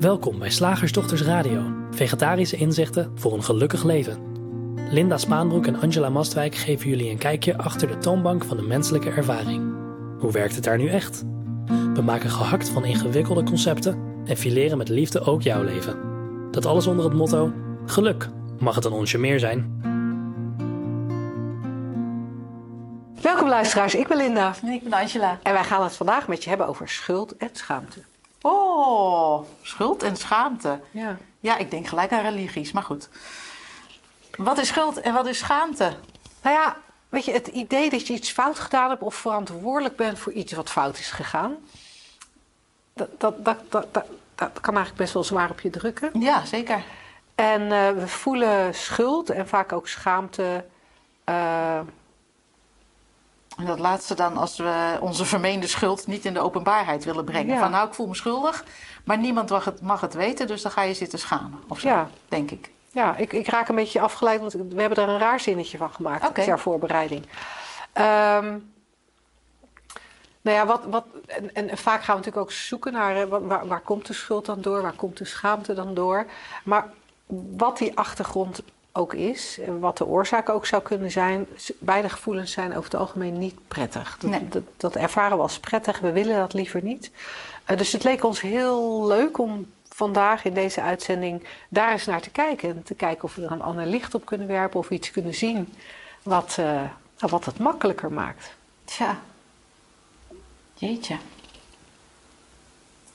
Welkom bij Slagersdochters Radio, vegetarische inzichten voor een gelukkig leven. Linda Spaanbroek en Angela Mastwijk geven jullie een kijkje achter de toonbank van de menselijke ervaring. Hoe werkt het daar nu echt? We maken gehakt van ingewikkelde concepten en fileren met liefde ook jouw leven. Dat alles onder het motto: geluk mag het een onsje meer zijn. Welkom luisteraars, ik ben Linda. En ik ben Angela. En wij gaan het vandaag met je hebben over schuld en schaamte. Oh, schuld en schaamte. Ja. Ja, ik denk gelijk aan religies, maar goed. Wat is schuld en wat is schaamte? Nou ja, weet je, het idee dat je iets fout gedaan hebt of verantwoordelijk bent voor iets wat fout is gegaan, dat, dat, dat, dat, dat, dat kan eigenlijk best wel zwaar op je drukken. Ja, zeker. En eh, we voelen schuld en vaak ook schaamte. eh, En dat laatste dan als we onze vermeende schuld niet in de openbaarheid willen brengen. Ja. Van nou, ik voel me schuldig, maar niemand mag het, mag het weten, dus dan ga je zitten schamen. Of zo, Ja. denk ik. Ja, ik, ik raak een beetje afgeleid, want we hebben er een raar zinnetje van gemaakt Oké. ter voorbereiding. Ehm, nou ja, wat, wat, en, en vaak gaan we natuurlijk ook zoeken naar hè, waar, waar komt de schuld dan door, waar komt de schaamte dan door. Maar wat die achtergrond ook is, en wat de oorzaak ook zou kunnen zijn, beide gevoelens zijn over het algemeen niet prettig. Dat, Nee. dat, dat ervaren we als prettig, we willen dat liever niet. Eh, dus het leek ons heel leuk om vandaag in deze uitzending daar eens naar te kijken. En te kijken of we er een ander licht op kunnen werpen of iets kunnen zien wat, eh, wat het makkelijker maakt. Tja. Jeetje.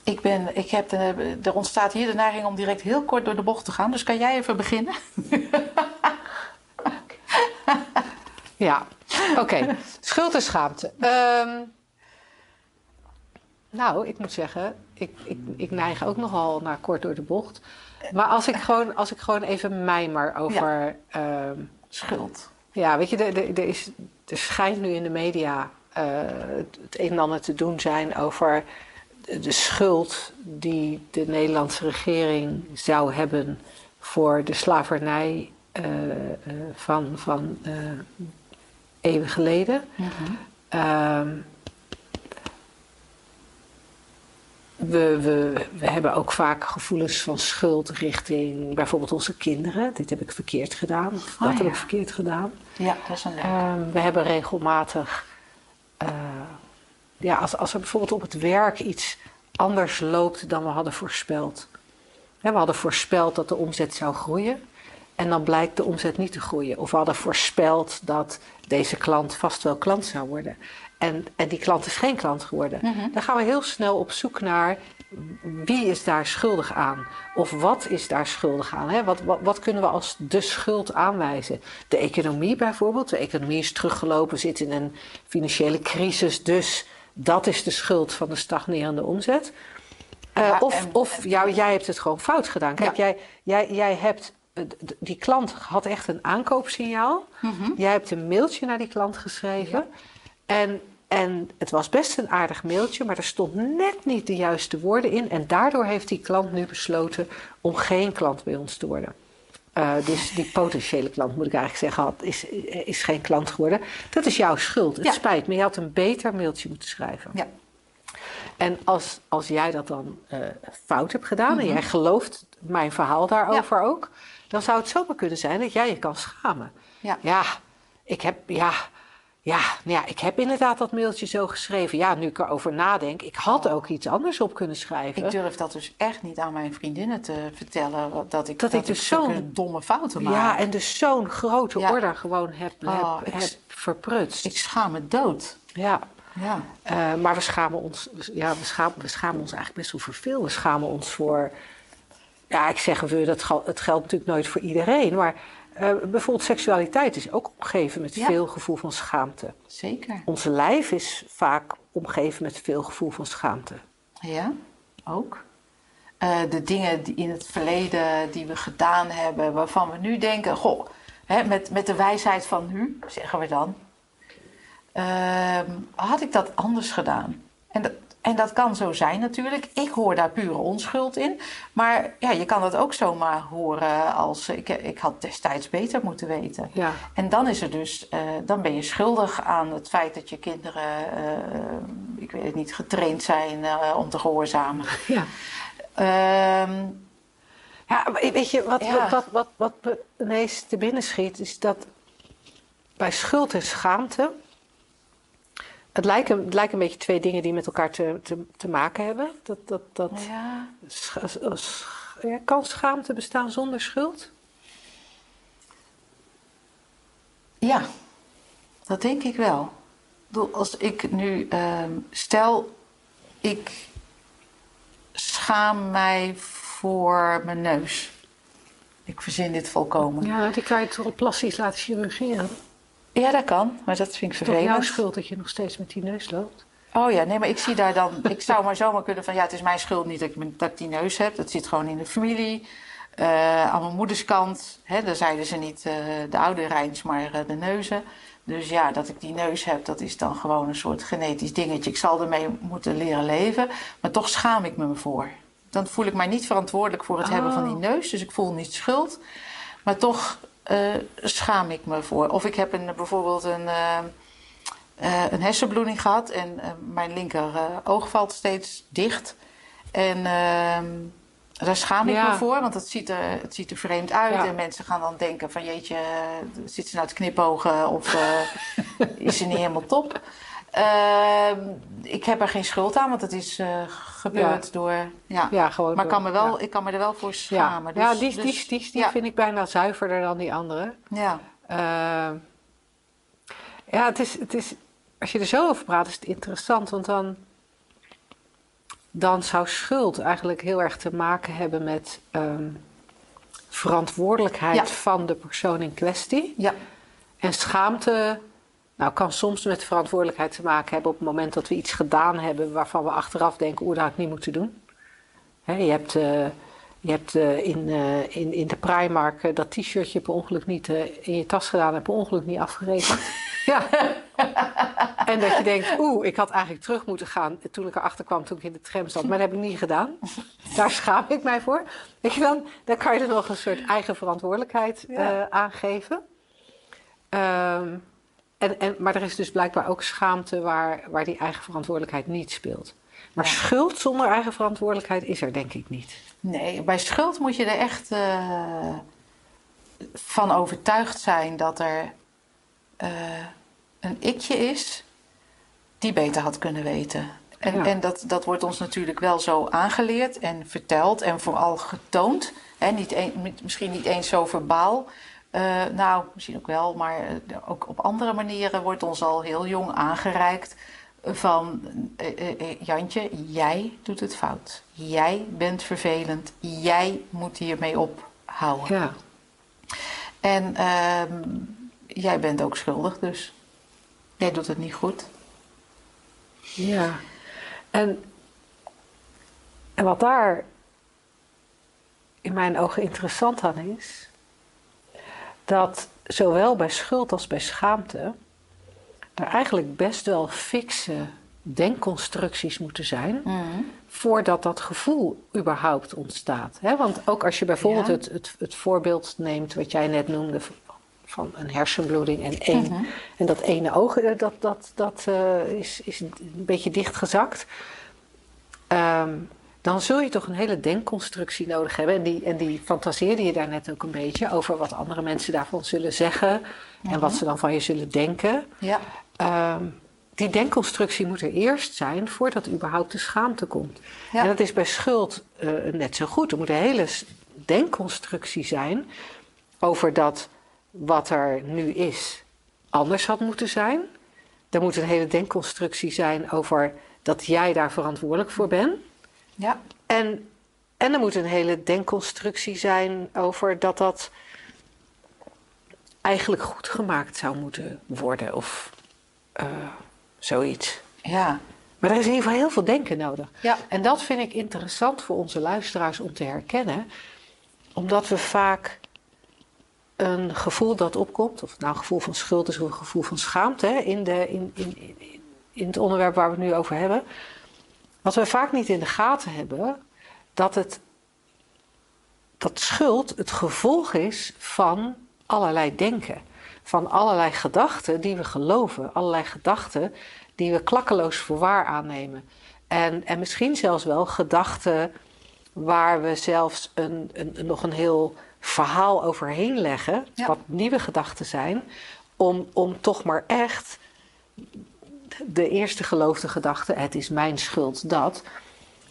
Ik ben, ik heb de, er ontstaat hier de neiging om direct heel kort door de bocht te gaan. Dus kan jij even beginnen? Ja, oké. Schuld en schaamte. Ehm, nou, ik moet zeggen, ik, ik, ik neig ook nogal naar kort door de bocht. Maar als ik gewoon, als ik gewoon even mijmer over... ehm, Schuld. Ja, weet je, er, er, er is, er schijnt nu in de media eh, het, het een en ander te doen zijn over de, schuld die de Nederlandse regering zou hebben voor de slavernij eh, eh, van, van eh, eeuwen geleden. Ehm, we, we, we hebben ook vaak gevoelens van schuld richting bijvoorbeeld onze kinderen. Dit heb ik verkeerd gedaan, of dat heb ja. ik verkeerd gedaan. Ja, dat is een leuk. Ehm, we hebben regelmatig, ja, als, als er bijvoorbeeld op het werk iets anders loopt dan we hadden voorspeld. We hadden voorspeld dat de omzet zou groeien en dan blijkt de omzet niet te groeien. Of we hadden voorspeld dat deze klant vast wel klant zou worden. En, en die klant is geen klant geworden. Dan gaan we heel snel op zoek naar wie is daar schuldig aan? Of wat is daar schuldig aan? Hè? Wat, wat, wat kunnen we als de schuld aanwijzen? De economie bijvoorbeeld. De economie is teruggelopen, zit in een financiële crisis. Dus dat is de schuld van de stagnerende omzet. Eh, Ja, of en- of jou, jij hebt het gewoon fout gedaan. Kijk, Ja. jij, jij, jij hebt. eh, Die klant had echt een aankoopsignaal. Jij hebt een mailtje naar die klant geschreven. En, en het was best een aardig mailtje, maar er stond net niet de juiste woorden in. En daardoor heeft die klant nu besloten om geen klant bij ons te worden. Eh, dus die potentiële klant, moet ik eigenlijk zeggen, had, is, is geen klant geworden. Dat is jouw schuld. Het Ja. spijt me, je had een beter mailtje moeten schrijven. Ja. En als, als jij dat dan eh, fout hebt gedaan en jij gelooft mijn verhaal daarover ook, dan zou het zomaar kunnen zijn dat jij je kan schamen. Ja. Ja, ik heb, ja, ja, nou ja, ik heb inderdaad dat mailtje zo geschreven. Ja, nu ik erover nadenk, ik had ook iets anders op kunnen schrijven. Ik durf dat dus echt niet aan mijn vriendinnen te vertellen. Dat ik, Dat ik dus zo'n- domme fouten maak. ja, en dus zo'n grote Ja. order gewoon heb, Oh, heb, ik- heb verprutst. Ik schaam me dood. ja. Ja. Eh, maar we schamen ons, ja, we schamen, we schamen ons eigenlijk best wel voor veel. We schamen ons voor, ja, ik zeg we, dat het geldt natuurlijk nooit voor iedereen, maar eh, bijvoorbeeld seksualiteit is ook omgeven met Ja. veel gevoel van schaamte. Zeker. Ons lijf is vaak omgeven met veel gevoel van schaamte. Ja, ook. Eh, de dingen die in het verleden die we gedaan hebben, waarvan we nu denken, goh, hè, met, met de wijsheid van nu, zeggen we dan, ehm, had ik dat anders gedaan? En dat, en dat kan zo zijn natuurlijk. Ik hoor daar pure onschuld in. Maar ja, je kan dat ook zomaar horen als ik, ik had destijds beter moeten weten. Ja. En dan is er dus, eh, dan ben je schuldig aan het feit dat je kinderen, eh, ik weet het niet, getraind zijn eh, om te gehoorzamen. Ja. Ehm, Ja, weet je, wat, Ja. wat, wat, wat, wat me ineens te binnen schiet, is dat bij schuld en schaamte. Het lijken, het lijken een beetje twee dingen die met elkaar te, te, te maken hebben. Dat, dat, dat, ja. scha- sch- ja, kan schaamte bestaan zonder schuld? Ja, dat denk ik wel. Als ik nu, ehm, stel, ik schaam mij voor mijn neus. Ik verzin dit volkomen. Ja, die kan je toch plastisch laten chirurgeren. Dat kan, maar dat vind ik Toch jouw vervelend. schuld dat je nog steeds met die neus loopt? Oh ja, nee, maar ik zie daar dan. Ik zou maar zomaar kunnen van ja, het is mijn schuld niet dat ik, dat ik die neus heb. Dat zit gewoon in de familie. Eh, aan mijn moeders kant, hè, daar zeiden ze niet eh, de oude Rijns, maar eh, de neuzen. Dus ja, dat ik die neus heb, dat is dan gewoon een soort genetisch dingetje. Ik zal ermee moeten leren leven, maar toch schaam ik me voor. Dan voel ik mij niet verantwoordelijk voor het hebben van die Oh. neus, dus ik voel niet schuld. Maar toch eh, schaam ik me voor. Of ik heb een, bijvoorbeeld een, eh, eh, een hersenbloeding gehad en mijn linker oog valt steeds dicht. En ehm, daar schaam ik Ja. me voor, want het ziet, er, het ziet er vreemd uit. Ja. En mensen gaan dan denken van jeetje, zit ze nou te knipogen of is ze niet helemaal top? Ehm, ik heb er geen schuld aan, want het is eh, gebeurd Ja. door... Ja. Ja, gewoon. Maar ik kan, me wel, Ja, ik kan me er wel voor schamen. ja Dus- die, die, dus- die, die ja. vind ik bijna zuiverder dan die andere. Ja. Eh, ja, het is, het is, als je er zo over praat, is het interessant. Want dan, dan zou schuld eigenlijk heel erg te maken hebben met ehm, verantwoordelijkheid Ja. van de persoon in kwestie. Ja. En schaamte nou, kan soms met verantwoordelijkheid te maken hebben op het moment dat we iets gedaan hebben waarvan we achteraf denken, oeh, dat had ik niet moeten doen. Je hebt, eh, je hebt eh, in, eh, in, in de Primark dat t-shirtje per ongeluk niet in je tas gedaan en per ongeluk niet afgerekend. ja. En dat je denkt, oeh, ik had eigenlijk terug moeten gaan toen ik erachter kwam toen ik in de tram zat. Maar dat heb ik niet gedaan. Daar schaam ik mij voor. Weet je dan, dan kan je er nog een soort eigen verantwoordelijkheid Ja. eh, aangeven. Ehm, en, en, maar er is dus blijkbaar ook schaamte waar, waar die eigen verantwoordelijkheid niet speelt. Maar Ja. schuld zonder eigen verantwoordelijkheid is er denk ik niet. Nee, bij schuld moet je er echt eh, van overtuigd zijn dat er eh, een ikje is die beter had kunnen weten. En, Ja. en dat, dat wordt ons natuurlijk wel zo aangeleerd en verteld en vooral getoond. Hè, niet een- misschien niet eens zo verbaal. Eh, nou, misschien ook wel, maar eh, ook op andere manieren wordt ons al heel jong aangereikt van eh, Jantje, jij doet het fout. Jij bent vervelend. Jij moet hiermee ophouden. Ja, En ehm, jij bent ook schuldig, dus jij doet het niet goed. ja. En, en wat daar in mijn ogen interessant aan is, dat zowel bij schuld als bij schaamte er eigenlijk best wel fikse denkconstructies moeten zijn voordat dat gevoel überhaupt ontstaat. Hè? Want ook als je bijvoorbeeld Ja. het, het, het voorbeeld neemt wat jij net noemde van een hersenbloeding en één. Mhm. En dat ene oog, eh, dat, dat, dat eh, is, is een beetje dichtgezakt. Ehm, dan zul je toch een hele denkconstructie nodig hebben. En die, en die fantaseerde je daar net ook een beetje over wat andere mensen daarvan zullen zeggen. En wat ze dan van je zullen denken. Ja, Ehm, die denkconstructie moet er eerst zijn voordat überhaupt de schaamte komt. Ja. En dat is bij schuld eh, net zo goed. Er moet een hele denkconstructie zijn over dat wat er nu is anders had moeten zijn. Er moet een hele denkconstructie zijn over dat jij daar verantwoordelijk voor bent. Ja, En, en er moet een hele denkconstructie zijn over dat dat eigenlijk goed gemaakt zou moeten worden of eh, zoiets. ja, Maar er is in ieder geval heel veel denken nodig. ja. En dat vind ik interessant voor onze luisteraars om te herkennen, omdat we vaak een gevoel dat opkomt, of nou een gevoel van schuld is of een gevoel van schaamte hè, in, de, in, in, in, in het onderwerp waar we het nu over hebben, wat we vaak niet in de gaten hebben, dat, het, dat schuld het gevolg is van allerlei denken. Van allerlei gedachten die we geloven, allerlei gedachten die we klakkeloos voor waar aannemen. En, en misschien zelfs wel gedachten waar we zelfs een, een, nog een heel verhaal overheen leggen, Ja. wat nieuwe gedachten zijn, om, om toch maar echt de eerste geloofde gedachte, het is mijn schuld dat,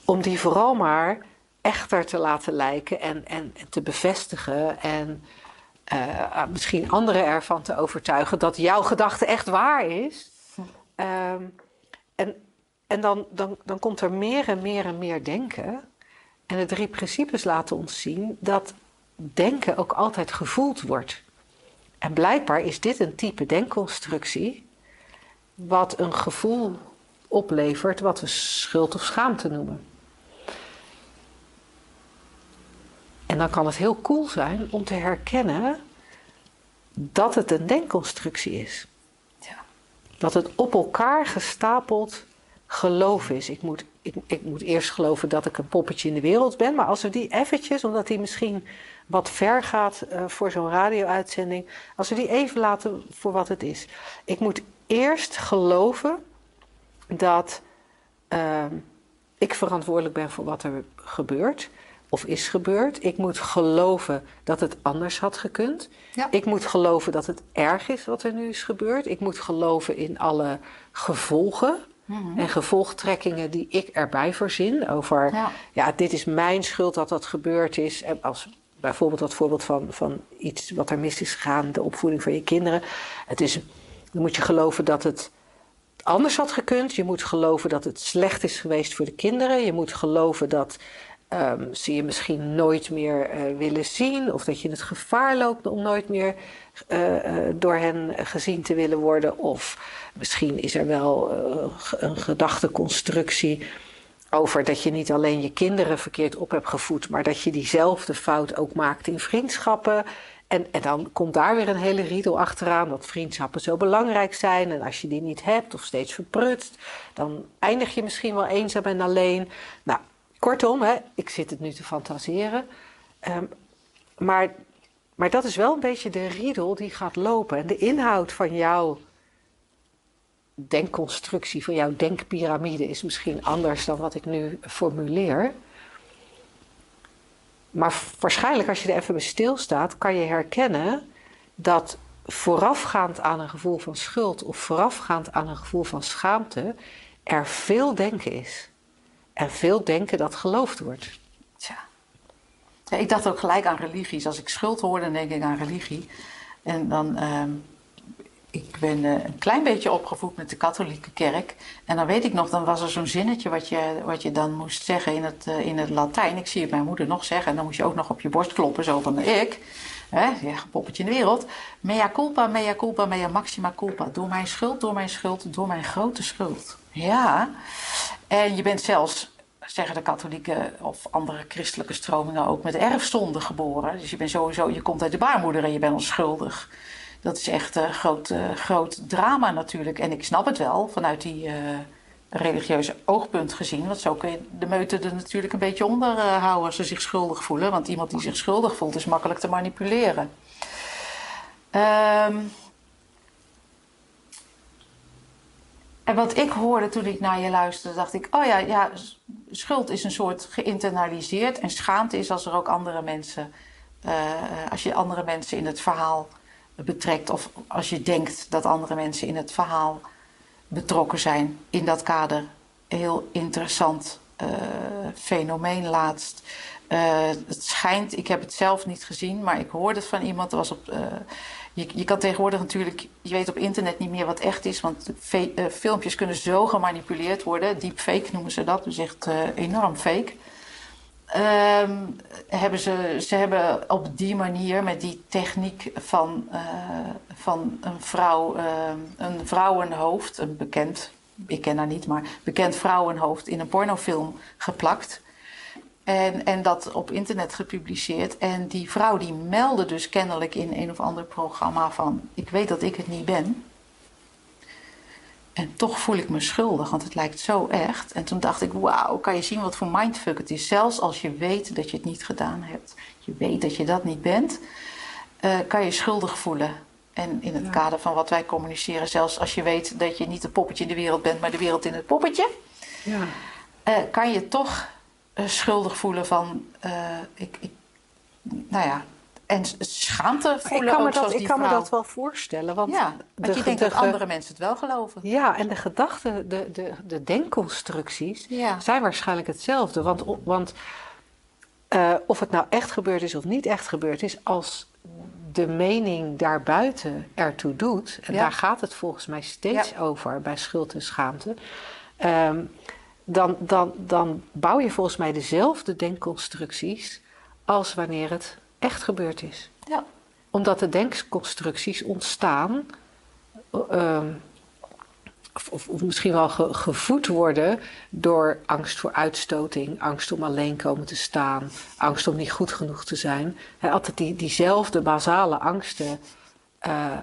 om die vooral maar echter te laten lijken en, en, te bevestigen en eh, misschien anderen ervan te overtuigen dat jouw gedachte echt waar is. Ehm, en en dan, dan, dan komt er meer en meer en meer denken. En de drie principes laten ons zien dat denken ook altijd gevoeld wordt. En blijkbaar is dit een type denkconstructie wat een gevoel oplevert wat we schuld of schaamte noemen. En dan kan het heel cool zijn om te herkennen dat het een denkconstructie is. Ja. Dat het op elkaar gestapeld geloof is. Ik moet, ik, ik moet eerst geloven dat ik een poppetje in de wereld ben. Maar als we die eventjes, omdat die misschien wat ver gaat eh, voor zo'n radio-uitzending. Als we die even laten voor wat het is. Ik moet eerst geloven dat ehm, ik verantwoordelijk ben voor wat er gebeurt. Of is gebeurd. Ik moet geloven dat het anders had gekund. Ja. Ik moet geloven dat het erg is wat er nu is gebeurd. Ik moet geloven in alle gevolgen en gevolgtrekkingen die ik erbij voorzien. Over, Ja. ja. dit is mijn schuld dat dat gebeurd is. En als bijvoorbeeld dat voorbeeld van, van iets wat er mis is gegaan, de opvoeding van je kinderen. Het is, dan moet je geloven dat het anders had gekund. Je moet geloven dat het slecht is geweest voor de kinderen. Je moet geloven dat ehm, ze je misschien nooit meer eh, willen zien. Of dat je het gevaar loopt om nooit meer eh, eh, door hen gezien te willen worden. Of misschien is er wel een gedachteconstructie over dat je niet alleen je kinderen verkeerd op hebt gevoed, maar dat je diezelfde fout ook maakt in vriendschappen. En, en dan komt daar weer een hele riedel achteraan dat vriendschappen zo belangrijk zijn. En als je die niet hebt of steeds verprutst, dan eindig je misschien wel eenzaam en alleen. Nou, kortom, hè, ik zit het nu te fantaseren. Ehm, maar, maar dat is wel een beetje de riedel die gaat lopen. En de inhoud van jouw denkconstructie, van jouw denkpyramide is misschien anders dan wat ik nu formuleer. Maar waarschijnlijk als je er even bij stilstaat, kan je herkennen dat voorafgaand aan een gevoel van schuld of voorafgaand aan een gevoel van schaamte, er veel denken is. En veel denken dat geloofd wordt. Tja. Ja, ik dacht ook gelijk aan religies. Als ik schuld hoor, dan denk ik aan religie. En dan, ehm, ik ben eh, een klein beetje opgevoed met de katholieke kerk. En dan weet ik nog, dan was er zo'n zinnetje wat je, wat je dan moest zeggen in het, eh, in het Latijn. Ik zie het mijn moeder nog zeggen. En dan moest je ook nog op je borst kloppen, zo van ik. Hè, ja, poppetje in de wereld. Mea culpa, mea culpa, mea maxima culpa. Door mijn schuld, door mijn schuld, door mijn grote schuld. Ja. En je bent zelfs, zeggen de katholieke of andere christelijke stromingen ook, met erfstonde geboren. Dus je bent sowieso, je komt uit de baarmoeder en je bent onschuldig. Dat is echt een groot, eh, groot drama natuurlijk. En ik snap het wel vanuit die eh, religieuze oogpunt gezien. Want zo kun je de meute er natuurlijk een beetje onder eh, houden als ze zich schuldig voelen. Want iemand die zich schuldig voelt is makkelijk te manipuleren. Ehm En wat ik hoorde toen ik naar je luisterde, dacht ik: oh ja, ja, schuld is een soort geïnternaliseerd. En schaamte is als er ook andere mensen, als je andere mensen in het verhaal betrekt. Of als je denkt dat andere mensen in het verhaal betrokken zijn. In dat kader. Heel interessant uh, fenomeen laatst. Uh, het schijnt, ik heb het zelf niet gezien, maar ik hoorde het van iemand. Er was op. Je, je, kan tegenwoordig natuurlijk, je weet op internet niet meer wat echt is, want filmpjes kunnen zo gemanipuleerd worden. Deepfake noemen ze dat, dus echt enorm fake. Um, hebben ze, ze hebben op die manier, met die techniek van, uh, van een vrouw, een vrouwenhoofd, een bekend, ik ken haar niet, maar bekend vrouwenhoofd in een pornofilm geplakt. En, en dat op internet gepubliceerd. En die vrouw die meldde dus kennelijk in een of ander programma van... ik weet dat ik het niet ben. En toch voel ik me schuldig, want het lijkt zo echt. En toen dacht ik, wauw, kan je zien wat voor mindfuck het is. Zelfs als je weet dat je het niet gedaan hebt. Je weet dat je dat niet bent. Uh, kan je schuldig voelen. En in het ja. kader van wat wij communiceren... zelfs als je weet dat je niet een poppetje in de wereld bent... maar de wereld in het poppetje... Ja. Uh, kan je toch eh, schuldig voelen van, eh, ik, ik, nou ja, en schaamte voelen ik kan, me dat, ik kan me dat wel voorstellen. Want Ja, de, je denkt de- dat andere mensen het wel geloven. Ja, en de gedachten, de, de, de denkconstructies Ja. zijn waarschijnlijk hetzelfde. Want, want eh, of het nou echt gebeurd is of niet echt gebeurd is, als de mening daarbuiten ertoe doet, en Ja. daar gaat het volgens mij steeds Ja. over bij schuld en schaamte, ehm, dan, dan, dan bouw je volgens mij dezelfde denkconstructies als wanneer het echt gebeurd is Ja. omdat de denkconstructies ontstaan, ehm, of, of, of misschien wel ge- gevoed worden door angst voor uitstoting, angst om alleen komen te staan, angst om niet goed genoeg te zijn. Altijd die, diezelfde basale angsten eh,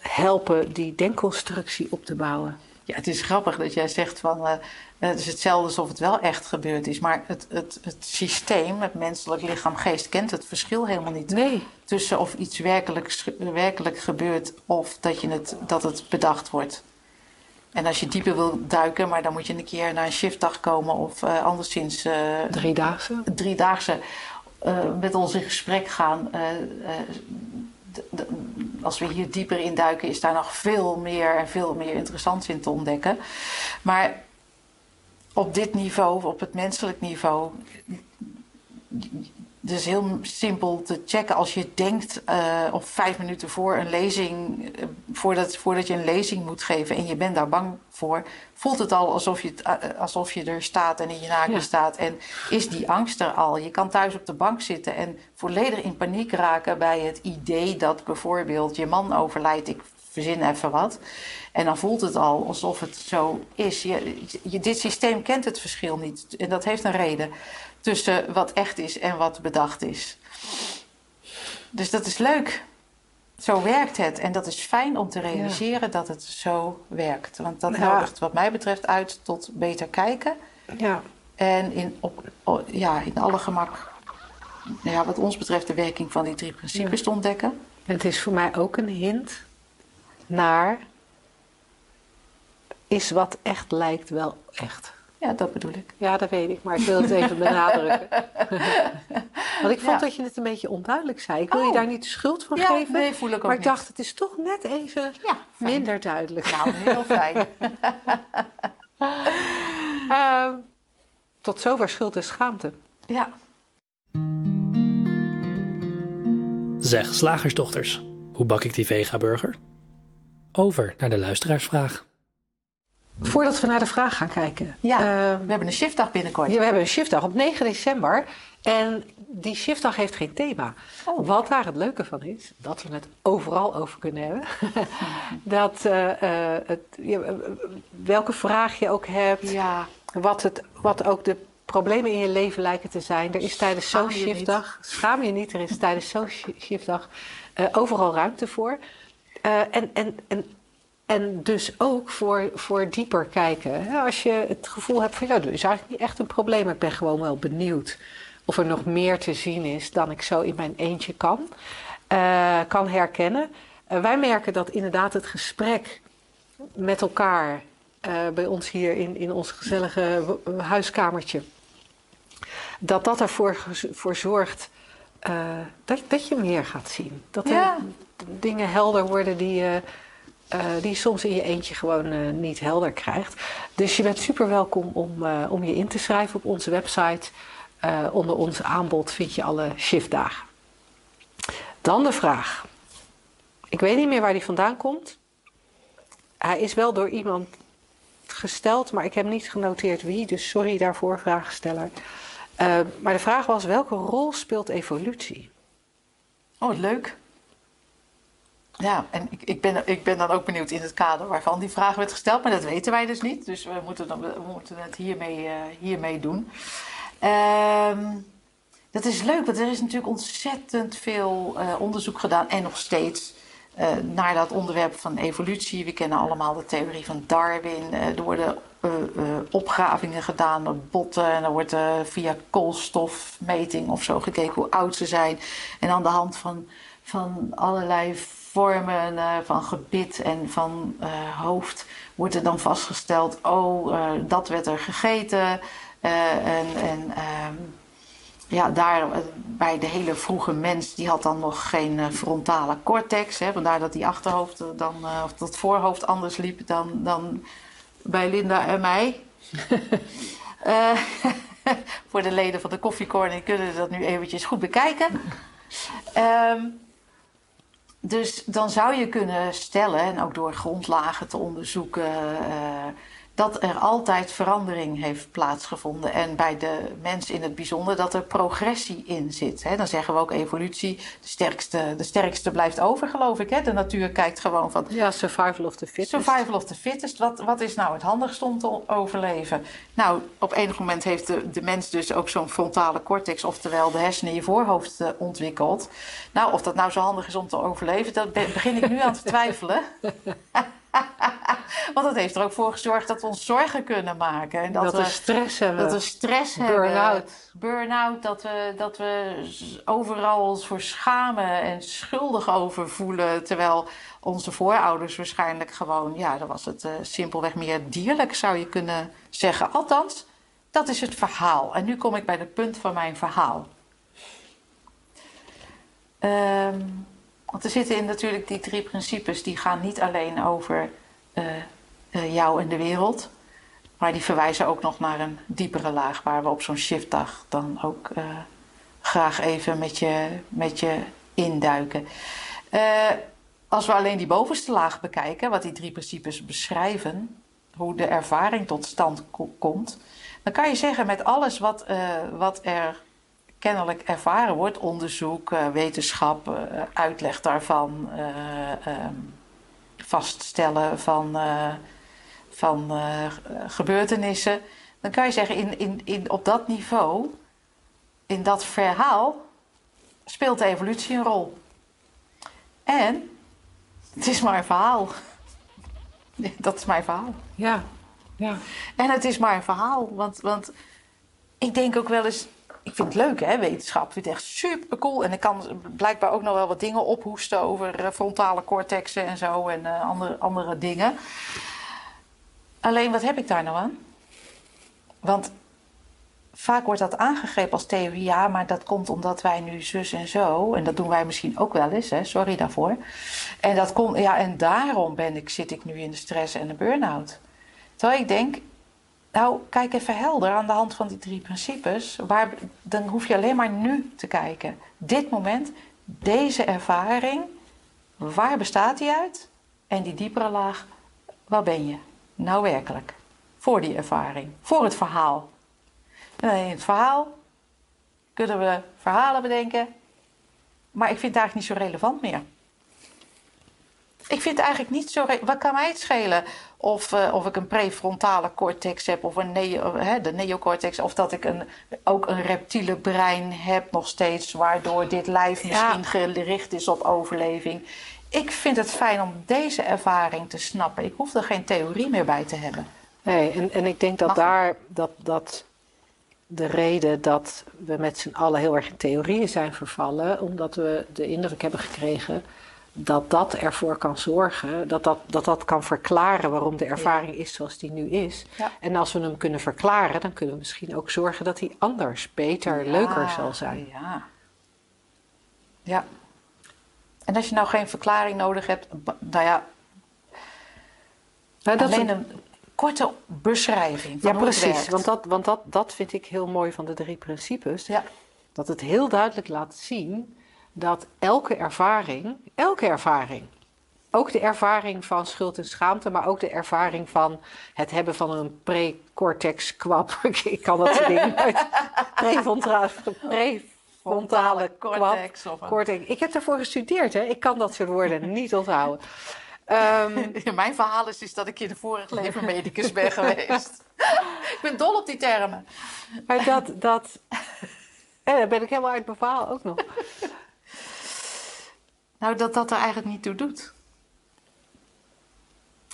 helpen die denkconstructie op te bouwen. Ja, het is grappig dat jij zegt van eh, het is hetzelfde alsof het wel echt gebeurd is. Maar het, het, het systeem, het menselijk lichaam, geest, kent het verschil helemaal niet. Nee, Tussen of iets werkelijk, werkelijk gebeurt of dat, je het, dat het bedacht wordt. En als je dieper wil duiken, maar dan moet je een keer naar een shiftdag komen of eh, anderszins eh, driedaagse. driedaagse met ons in gesprek gaan. Als we hier dieper in duiken, is daar nog veel meer en veel meer interessants in te ontdekken. Maar op dit niveau, op het menselijk niveau, het is heel simpel te checken als je denkt eh of vijf minuten voor een lezing, eh, voordat, voordat je een lezing moet geven en je bent daar bang voor, voelt het al alsof je, eh, alsof je er staat en in je naken Ja. staat. En is die angst er al? Je kan thuis op de bank zitten en volledig in paniek raken bij het idee dat bijvoorbeeld je man overlijdt. Ik verzin even wat. En dan voelt het al alsof het zo is. Je, je, dit systeem kent het verschil niet. En dat heeft een reden tussen wat echt is en wat bedacht is. Dus dat is leuk. Zo werkt het. En dat is fijn om te realiseren dat het zo werkt. Want dat Ja. nodigt wat mij betreft uit tot beter kijken. Ja, En in, op, ja, in alle gemak, ja, wat ons betreft, de werking van die drie principes te ontdekken. het is voor mij ook een hint naar is wat echt lijkt wel echt. Ja, dat bedoel ik. Ja, dat weet ik, maar ik wil het even benadrukken. Want ik vond Ja. dat je het een beetje onduidelijk zei. Ik wil je Oh. daar niet de schuld van Ja, geven. nee, voel ik ook maar ik niet. dacht, het is toch net even Ja, minder duidelijk. Nou, heel fijn. Ehm, tot zover schuld en schaamte. Ja. Zeg, slagersdochters, hoe bak ik die vega-burger? Over naar de luisteraarsvraag. Voordat we naar de vraag gaan kijken. Ja, Ehm, we hebben een shiftdag binnenkort. Ja, we hebben een shiftdag op 9 december. En die shiftdag heeft geen thema. Oh. Wat daar het leuke van is, dat we het overal over kunnen hebben. dat eh, eh, het, ja, welke vraag je ook hebt, Ja, wat, het, wat ook de problemen in je leven lijken te zijn. Er is tijdens zo'n shiftdag, schaam je niet, er is tijdens zo'n shi- shiftdag eh, overal ruimte voor. En, en, en, en dus ook voor, voor dieper kijken. Als je het gevoel hebt van ja, er is eigenlijk niet echt een probleem, ik ben gewoon wel benieuwd of er nog meer te zien is dan ik zo in mijn eentje kan, eh, kan herkennen. Eh, wij merken dat inderdaad het gesprek met elkaar eh, bij ons hier in, in ons gezellige huiskamertje, dat dat ervoor voor zorgt dat, dat je meer gaat zien. Dat er Ja. dingen helder worden die je, eh, die je soms in je eentje gewoon eh, niet helder krijgt. Dus je bent super welkom om, eh, om je in te schrijven op onze website. Onder ons aanbod vind je alle shiftdagen. Dan de vraag. Ik weet niet meer waar die vandaan komt. Hij is wel door iemand gesteld, maar ik heb niet genoteerd wie. Dus sorry daarvoor, vraagsteller. Maar de vraag was: welke rol speelt evolutie? oh, leuk. Ja, en ik, ik, ben, ik ben dan ook benieuwd in het kader waarvan die vraag werd gesteld, maar dat weten wij dus niet. Dus we moeten, dan, we moeten het hiermee, eh, hiermee doen. Ehm, dat is leuk, want er is natuurlijk ontzettend veel eh, onderzoek gedaan en nog steeds eh, naar dat onderwerp van evolutie. We kennen allemaal de theorie van Darwin. Er worden opgravingen gedaan op botten en er wordt via koolstofmeting of zo gekeken hoe oud ze zijn. En aan de hand van, van allerlei vormen uh, van gebit en van uh, hoofd wordt er dan vastgesteld, oh, uh, dat werd er gegeten. en en ehm, ja, daar bij de hele vroege mens, die had dan nog geen frontale cortex. Hè, vandaar dat die achterhoofd dan, of dat voorhoofd anders liep dan, dan bij Linda en mij. voor de leden van de koffiecorner kunnen dat nu eventjes goed bekijken. Um, dus dan zou je kunnen stellen, en ook door grondlagen te onderzoeken, uh, dat er altijd verandering heeft plaatsgevonden. En bij de mens in het bijzonder dat er progressie in zit. Hè. Dan zeggen we ook evolutie, de sterkste, de sterkste blijft over, geloof ik. Hè. De natuur kijkt gewoon van... Ja, survival of the fittest. Survival of the fittest. Wat, wat is nou het handigst om te overleven? Nou, op enig moment heeft de, de mens dus ook zo'n frontale cortex... oftewel de hersenen in je voorhoofd uh, ontwikkeld. Nou, of dat nou zo handig is om te overleven... dat begin ik nu aan te twijfelen. Want dat heeft er ook voor gezorgd dat we ons zorgen kunnen maken. En dat, dat we, stress hebben. Dat we stress hebben. Burn-out. Burn-out, dat we, dat we overal ons voor schamen en schuldig over voelen. Terwijl onze voorouders waarschijnlijk gewoon, ja, dan was het uh, simpelweg meer dierlijk, zou je kunnen zeggen. Althans, dat is het verhaal. En nu kom ik bij het punt van mijn verhaal. Um, want er zitten in natuurlijk die drie principes, die gaan niet alleen over jou en de wereld, maar die verwijzen ook nog naar een diepere laag waar we op zo'n shiftdag dan ook uh, graag even met je, met je induiken. als we alleen die bovenste laag bekijken, wat die drie principes beschrijven, hoe de ervaring tot stand komt, dan kan je zeggen met alles wat, wat er kennelijk ervaren wordt, onderzoek, wetenschap, uitleg daarvan, um, vaststellen van, van gebeurtenissen, dan kan je zeggen, in, in, in, op dat niveau, in dat verhaal, speelt de evolutie een rol. En het is maar een verhaal. Dat is mijn verhaal. Ja, ja. En het is maar een verhaal, want, want ik denk ook wel eens ik vind het leuk, hè, wetenschap. Ik vind echt super cool. En ik kan blijkbaar ook nog wel wat dingen ophoesten over uh, frontale cortexen en zo en uh, andere, andere dingen. Alleen wat heb ik daar nou aan? Want vaak wordt dat aangegrepen als theorie, ja, maar dat komt omdat wij nu zus en zo. En dat doen wij misschien ook wel eens, hè, sorry daarvoor. En, dat komt, ja, en daarom ben ik, zit ik nu in de stress en de burn-out. Terwijl ik denk, nou, kijk even helder aan de hand van die drie principes. Waar, dan hoef je alleen maar nu te kijken. Dit moment, deze ervaring, waar bestaat die uit? En die diepere laag, waar ben je? Nou werkelijk. Voor die ervaring, voor het verhaal. In het verhaal kunnen we verhalen bedenken, maar ik vind het eigenlijk niet zo relevant meer. Ik vind het eigenlijk niet zo. Wat kan mij het schelen of, uh, of ik een prefrontale cortex heb of een neo, hè, de neocortex, of dat ik een, ook een reptiele brein heb nog steeds, waardoor dit lijf misschien gericht is op overleving. Ik vind het fijn om deze ervaring te snappen. Ik hoef er geen theorie meer bij te hebben. Nee, en, en ik denk dat daar dat, dat de reden dat we met z'n allen heel erg in theorieën zijn vervallen, omdat we de indruk hebben gekregen dat dat ervoor kan zorgen, dat dat, dat dat kan verklaren waarom de ervaring is zoals die nu is. En als we hem kunnen verklaren, dan kunnen we misschien ook zorgen dat hij anders, beter, leuker zal zijn. Ja. ja. En als je nou geen verklaring nodig hebt, nou ja, nou, dat alleen een korte beschrijving. Van ja, precies. Want, dat, want dat, dat vind ik heel mooi van de drie principes. Ja. Dat het heel duidelijk laat zien dat elke ervaring, elke ervaring, ook de ervaring van schuld en schaamte, maar ook de ervaring van het hebben van een precortex kwap. ik kan dat soort dingen uit. Prefrontale, prefrontale cortex. Of cortex. Ik heb daarvoor gestudeerd, hè. Ik kan dat soort woorden niet onthouden. Um, mijn verhaal is, is dat ik in de vorige leven medicus ben geweest. ik ben dol op die termen. Maar dat, dat... En dan ben ik helemaal uit mijn verhaal ook nog. Nou, dat dat er eigenlijk niet toe doet.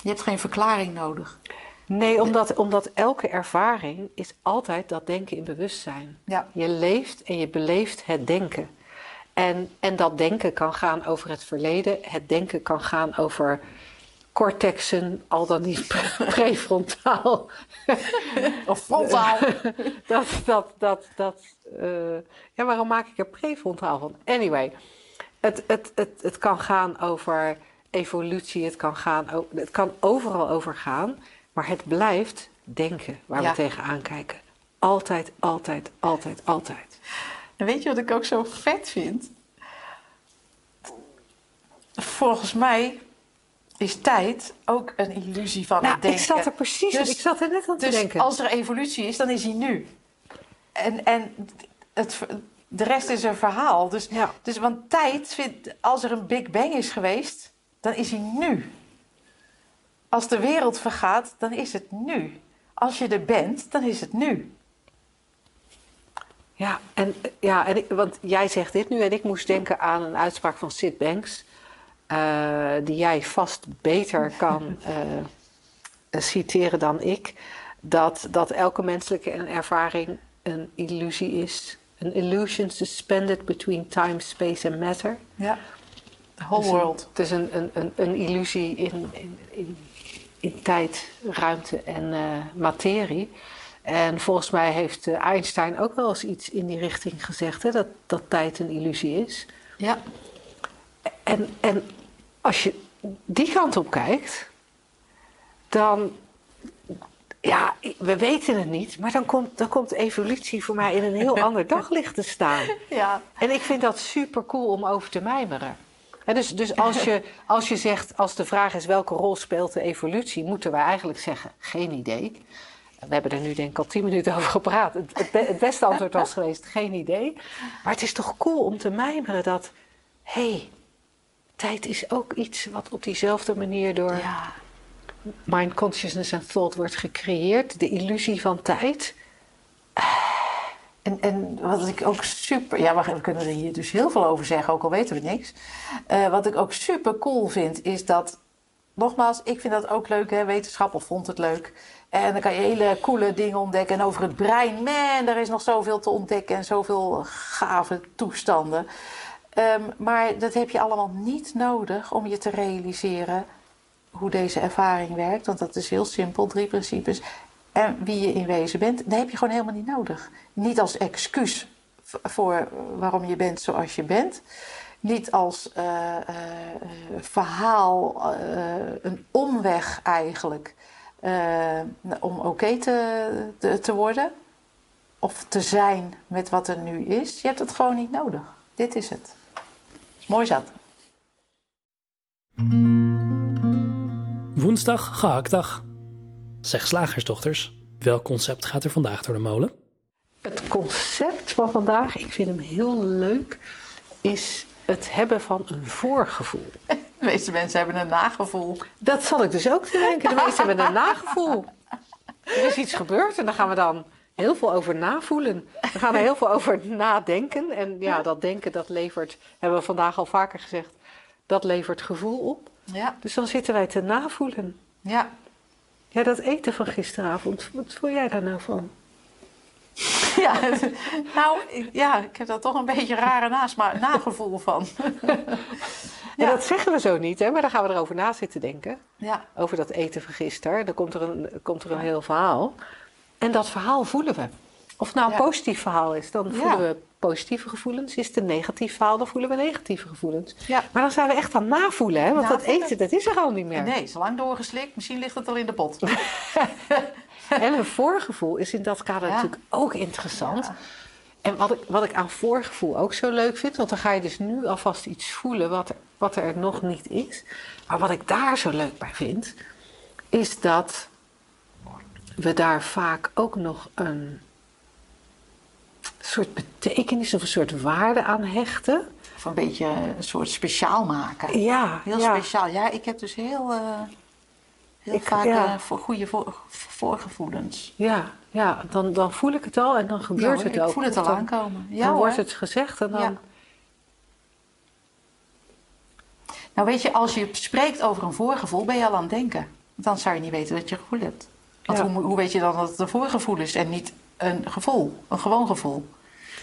Je hebt geen verklaring nodig. Nee, omdat, omdat elke ervaring is altijd dat denken in bewustzijn. Ja. Je leeft en je beleeft het denken. En, en dat denken kan gaan over het verleden. Het denken kan gaan over cortexen, al dan niet prefrontaal. Of frontaal. dat, dat, dat, dat, uh, ja, waarom maak ik er prefrontaal van? Anyway, het, het, het, het kan gaan over evolutie, het kan, gaan, het kan overal over gaan, maar het blijft denken waar Ja. we tegenaan kijken. Altijd, altijd, altijd, altijd. En weet je wat ik ook zo vet vind? Volgens mij is tijd ook een illusie van Nou, het denken. ik zat er precies, Dus- ik zat er net aan te Dus denken. als er evolutie is, dan is hij nu. En, en het, de rest is een verhaal. Dus, Ja. dus want tijd, vindt, als er een Big Bang is geweest, dan is hij nu. Als de wereld vergaat, dan is het nu. Als je er bent, dan is het nu. Ja, en, ja en ik, want jij zegt dit nu en ik moest denken aan een uitspraak van Sid Banks, eh, die jij vast beter kan eh, citeren dan ik, dat, dat elke menselijke ervaring een illusie is. Een illusion suspended between time, space and matter. Ja. The whole Dus een- world. Het is een, een, een, een illusie in, in, in, in tijd, ruimte en eh, materie. En volgens mij heeft eh, Einstein ook wel eens iets in die richting gezegd, hè, dat, dat tijd een illusie is. Ja. En, en als je die kant op kijkt, dan. Ja, we weten het niet, maar dan komt, dan komt evolutie voor mij in een heel ander daglicht te staan. Ja. En ik vind dat super cool om over te mijmeren. En dus dus als, je, als je zegt, als de vraag is welke rol speelt de evolutie, moeten wij eigenlijk zeggen, geen idee. We hebben er nu denk ik al tien minuten over gepraat. Het, het, be- het beste antwoord was geweest, geen idee. Maar het is toch cool om te mijmeren dat, hé, hey, tijd is ook iets wat op diezelfde manier door Ja. Mind, consciousness en thought wordt gecreëerd. De illusie van tijd. En, en wat ik ook super. Ja, we kunnen er hier dus heel veel over zeggen, ook al weten we niks. Eh, wat ik ook super cool vind, is dat. Nogmaals, ik vind dat ook leuk, hè? wetenschap of vond het leuk. En dan kan je hele coole dingen ontdekken. En over het brein, man, er is nog zoveel te ontdekken en zoveel gave toestanden. Ehm, maar dat heb je allemaal niet nodig om je te realiseren hoe deze ervaring werkt. Want dat is heel simpel, drie principes. En wie je in wezen bent, dat heb je gewoon helemaal niet nodig. Niet als excuus voor waarom je bent zoals je bent. Niet als eh, eh, verhaal, eh, een omweg eigenlijk, eh, om oké te, te, worden. Of te zijn met wat er nu is. Je hebt het gewoon niet nodig. Dit is het. Mooi zat. Woensdag, gehaktdag. Zeg slagersdochters, welk concept gaat er vandaag door de molen? Het concept van vandaag, ik vind hem heel leuk, is het hebben van een voorgevoel. De meeste mensen hebben een nagevoel. Dat zal ik dus ook te denken. De meesten hebben een nagevoel. Er is iets gebeurd en daar gaan we dan heel veel over navoelen. We gaan er heel veel over nadenken. En ja, dat denken, dat levert, hebben we vandaag al vaker gezegd, dat levert gevoel op. Ja, Dus dan zitten wij te navoelen. ja. Ja, dat eten van gisteravond, wat voel jij daar nou van? Ja, nou, ja, ik heb daar toch een beetje rare nasma- nagevoel van. En dat zeggen we zo niet, hè? maar dan gaan we erover na zitten denken. Ja, Over dat eten van gisteren. Dan komt er een, komt er een heel verhaal. En dat verhaal voelen we. Of het nou een Ja. positief verhaal is, dan voelen we positieve gevoelens. Is het een negatief verhaal, dan voelen we negatieve gevoelens. Maar dan zijn we echt aan navoelen, hè? want dat Navoelen. eten, dat is er al niet meer. nee, is lang doorgeslikt. Misschien ligt het al in de pot. En een voorgevoel is in dat kader natuurlijk ook interessant. En wat ik, wat ik aan voorgevoel ook zo leuk vind, want dan ga je dus nu alvast iets voelen wat er, wat er nog niet is. Maar wat ik daar zo leuk bij vind, is dat we daar vaak ook nog een soort betekenis of een soort waarde aan hechten. Of een beetje een soort speciaal maken. Ja, Heel ja. speciaal. Ja, ik heb dus heel, eh, heel Ik- vaak ja. eh, voor goede voor, voorgevoelens. Ja, ja dan, dan voel ik het al en dan gebeurt Ja, het ik ook. voel het al dan, aankomen. Ja, dan hoor. wordt het gezegd en dan... Nou weet je, als je spreekt over een voorgevoel, ben je al aan het denken. Dan zou je niet weten dat je gevoel hebt. Want hoe, hoe weet je dan dat het een voorgevoel is en niet een gevoel, een gewoon gevoel?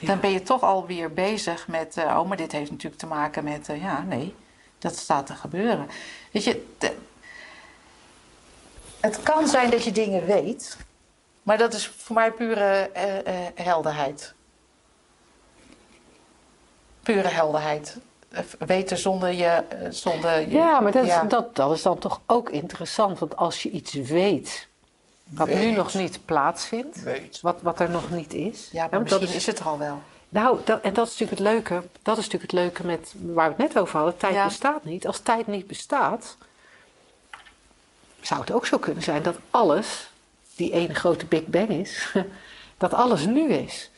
Dan ben je toch alweer bezig met, eh, oh, maar dit heeft natuurlijk te maken met, eh, ja, nee, dat staat te gebeuren. Weet je, de- het kan zijn dat je dingen weet, maar dat is voor mij pure eh, helderheid. Pure helderheid. Weten zonder je. Zonder je Ja, maar dat is, ja. Dat, dat is dan toch ook interessant. Want als je iets weet, wat nu nog niet plaatsvindt, Weet. wat, wat er nog niet is. Ja, maar misschien dat is het er al wel. Nou, dat, en dat is natuurlijk het leuke. Dat is natuurlijk het leuke met waar we het net over hadden. Tijd Ja. bestaat niet. Als tijd niet bestaat, zou het ook zo kunnen zijn dat alles, die ene grote Big Bang is, dat alles nu is.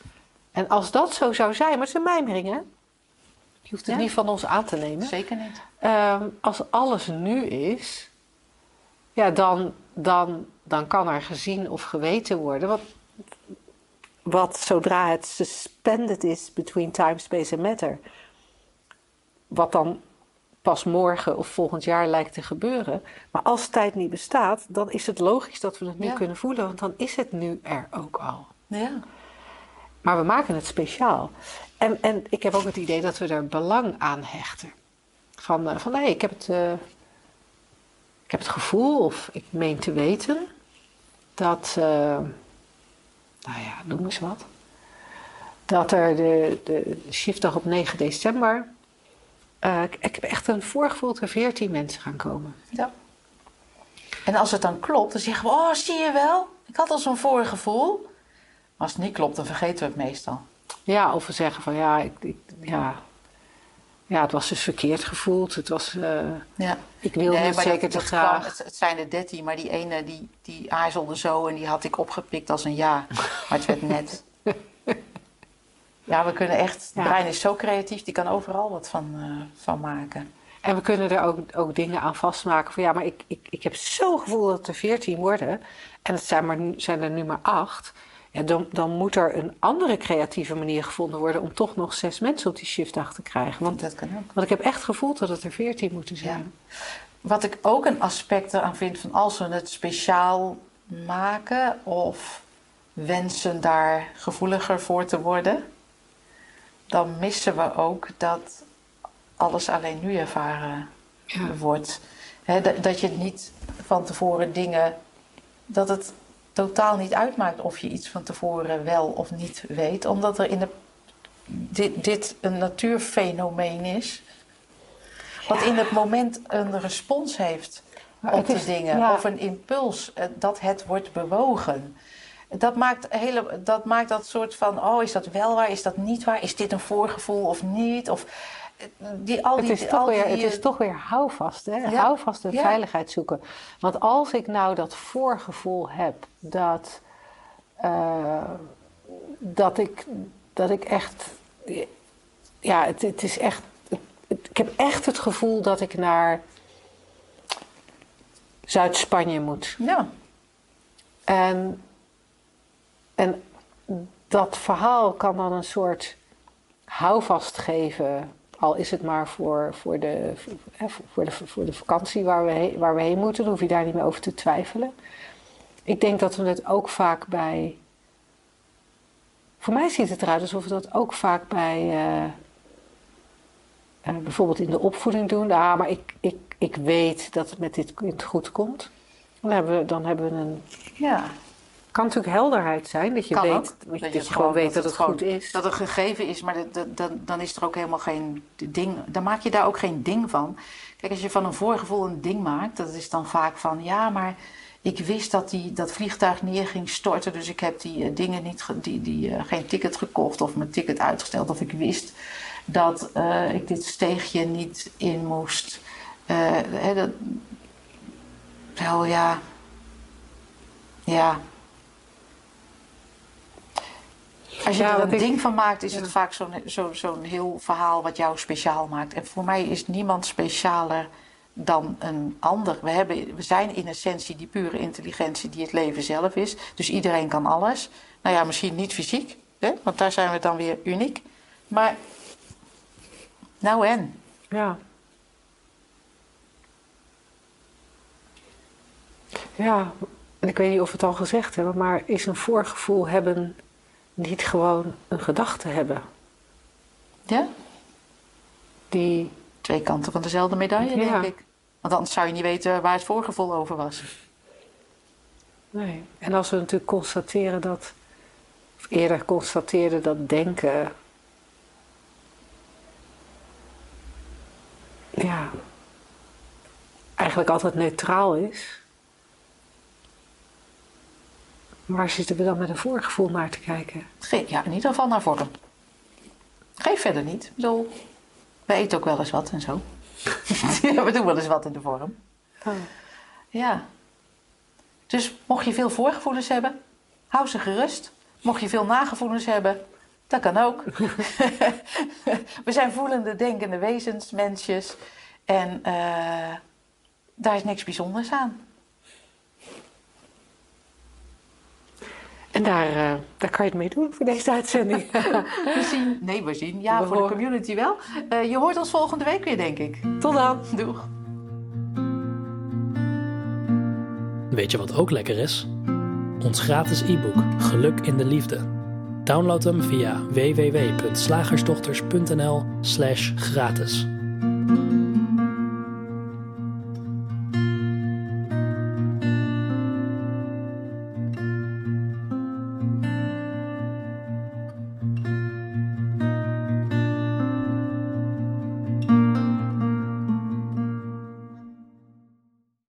En als dat zo zou zijn, maar het is een mijmering, hè? Je hoeft het Ja. niet van ons aan te nemen. Zeker niet. Ehm, als alles nu is, ja, dan, dan, dan kan er gezien of geweten worden. Wat, wat zodra het suspended is between time, space en matter, wat dan pas morgen of volgend jaar lijkt te gebeuren. Maar als tijd niet bestaat, dan is het logisch dat we het nu Ja. kunnen voelen, want dan is het nu er ook al. Ja. Maar we maken het speciaal. En, en ik heb ook het idee dat we er belang aan hechten. Van, eh, van nee, ik heb, het, eh, heb het gevoel, of ik meen te weten, dat, eh, nou ja, noem eens wat. Dat er de, de shiftdag op 9 december, eh, ik, ik heb echt een voorgevoel dat er 14 mensen gaan komen. Ja. En als het dan klopt, dan zeggen we: Oh, zie je wel? Ik had al zo'n voorgevoel. Maar als het niet klopt, dan vergeten we het meestal. Ja, of we zeggen van ja, ik, ik- ja, ja, het was dus verkeerd gevoeld. Het was, eh, Ja. ik wilde het maar zeker dat, te dat kwam- graag. het, het zijn er dertien, maar die ene die, die aarzelde zo en die had ik opgepikt als een ja. Maar het werd net. Ja, we kunnen echt. Brein is zo creatief, die kan overal wat van, eh, van maken. En we kunnen er ook, ook dingen aan vastmaken van ja, maar ik, ik, ik heb zo'n gevoel dat er veertien worden en het zijn, maar, zijn er nu maar acht. Ja, dan, dan moet er een andere creatieve manier gevonden worden om toch nog zes mensen op die shiftdag te krijgen. Want, Dat kan ook. want ik heb echt gevoeld dat het er veertien moeten zijn. Wat ik ook een aspect eraan vind van als we het speciaal maken of wensen daar gevoeliger voor te worden, dan missen we ook dat alles alleen nu ervaren Ja. wordt. Dat, dat je niet van tevoren dingen, dat het totaal niet uitmaakt of je iets van tevoren wel of niet weet, omdat er in de, dit, dit een natuurfenomeen is. Wat in het moment een respons heeft Maar op de is- dingen. ja. Of een impuls eh, dat het wordt bewogen. Dat maakt, hele, dat maakt dat soort van, oh is dat wel waar, is dat niet waar? Is dit een voorgevoel of niet? Of, die, al Het die, is, toch al weer, die, het is eh, toch weer houvast, hè? Ja. Houvast en Ja. veiligheid zoeken. Want als ik nou dat voorgevoel heb dat, eh, dat, ik, dat ik echt. Ja, het, het is echt. het- het- ik heb echt het gevoel dat ik naar Zuid-Spanje moet. Ja, En, en dat verhaal kan dan een soort houvast geven, al is het maar voor, voor, de, voor, de, voor de vakantie waar we, heen, waar we heen moeten. Dan hoef je daar niet meer over te twijfelen. Ik denk dat we het ook vaak bij. Voor mij ziet het eruit alsof we dat ook vaak bij. eh, eh, bijvoorbeeld in de opvoeding doen. Ah, maar ik, ik, ik weet dat het met dit kind goed komt. Dan hebben we, dan hebben we een ja. Kan natuurlijk helderheid zijn, dat je Kan weet, ook. dat je, het gewoon weet dat het, gewoon- goed is. Dat het gegeven is, maar dat, dat, dat- dan is er ook helemaal geen ding. Dan maak je daar ook geen ding van. Kijk, als je van een voorgevoel een ding maakt, dat is dan vaak van ja, maar ik wist dat die, dat vliegtuig neer ging storten, dus ik heb die eh, dingen niet, ge- die, die, eh, geen ticket gekocht of mijn ticket uitgesteld. Of ik wist dat eh, ik dit steegje niet in moest. Hè, dat, wel ja. Ja. Als je Ja, er een ik- ding van maakt, is ja. het vaak zo'n zo, zo'n heel verhaal wat jou speciaal maakt. En voor mij is niemand specialer dan een ander. We, hebben, we zijn in essentie die pure intelligentie die het leven zelf is. Dus iedereen kan alles. Nou ja, misschien niet fysiek, hè? want daar zijn we dan weer uniek. Maar nou en? Ja. Ja, en ik weet niet of we het al gezegd hebben, maar is een voorgevoel hebben niet gewoon een gedachte hebben? Ja? Die, Twee kanten van dezelfde medaille, Ja. denk ik. Want anders zou je niet weten waar het voorgevoel over was. nee. En als we natuurlijk constateren dat, of eerder constateerden dat denken, ja, eigenlijk altijd neutraal is. Waar zitten we dan met een voorgevoel naar te kijken? Ja, in ieder geval naar vorm. Geef verder niet. Ik bedoel, we eten ook wel eens wat en zo. ja, we doen wel eens wat in de vorm. Oh. Ja. Dus mocht je veel voorgevoelens hebben, hou ze gerust. Mocht je veel nagevoelens hebben, dat kan ook. we zijn voelende, denkende wezens, mensjes. En eh, daar is niks bijzonders aan. En daar, eh, daar kan je het mee doen voor deze uitzending. We zien, nee, we zien. Ja, We voor de community wel. Eh, je hoort ons volgende week weer, denk ik. Tot dan! Doeg. Weet je wat ook lekker is? Ons gratis e-book Geluk in de Liefde. Download hem via www.slagersdochters.nl/gratis.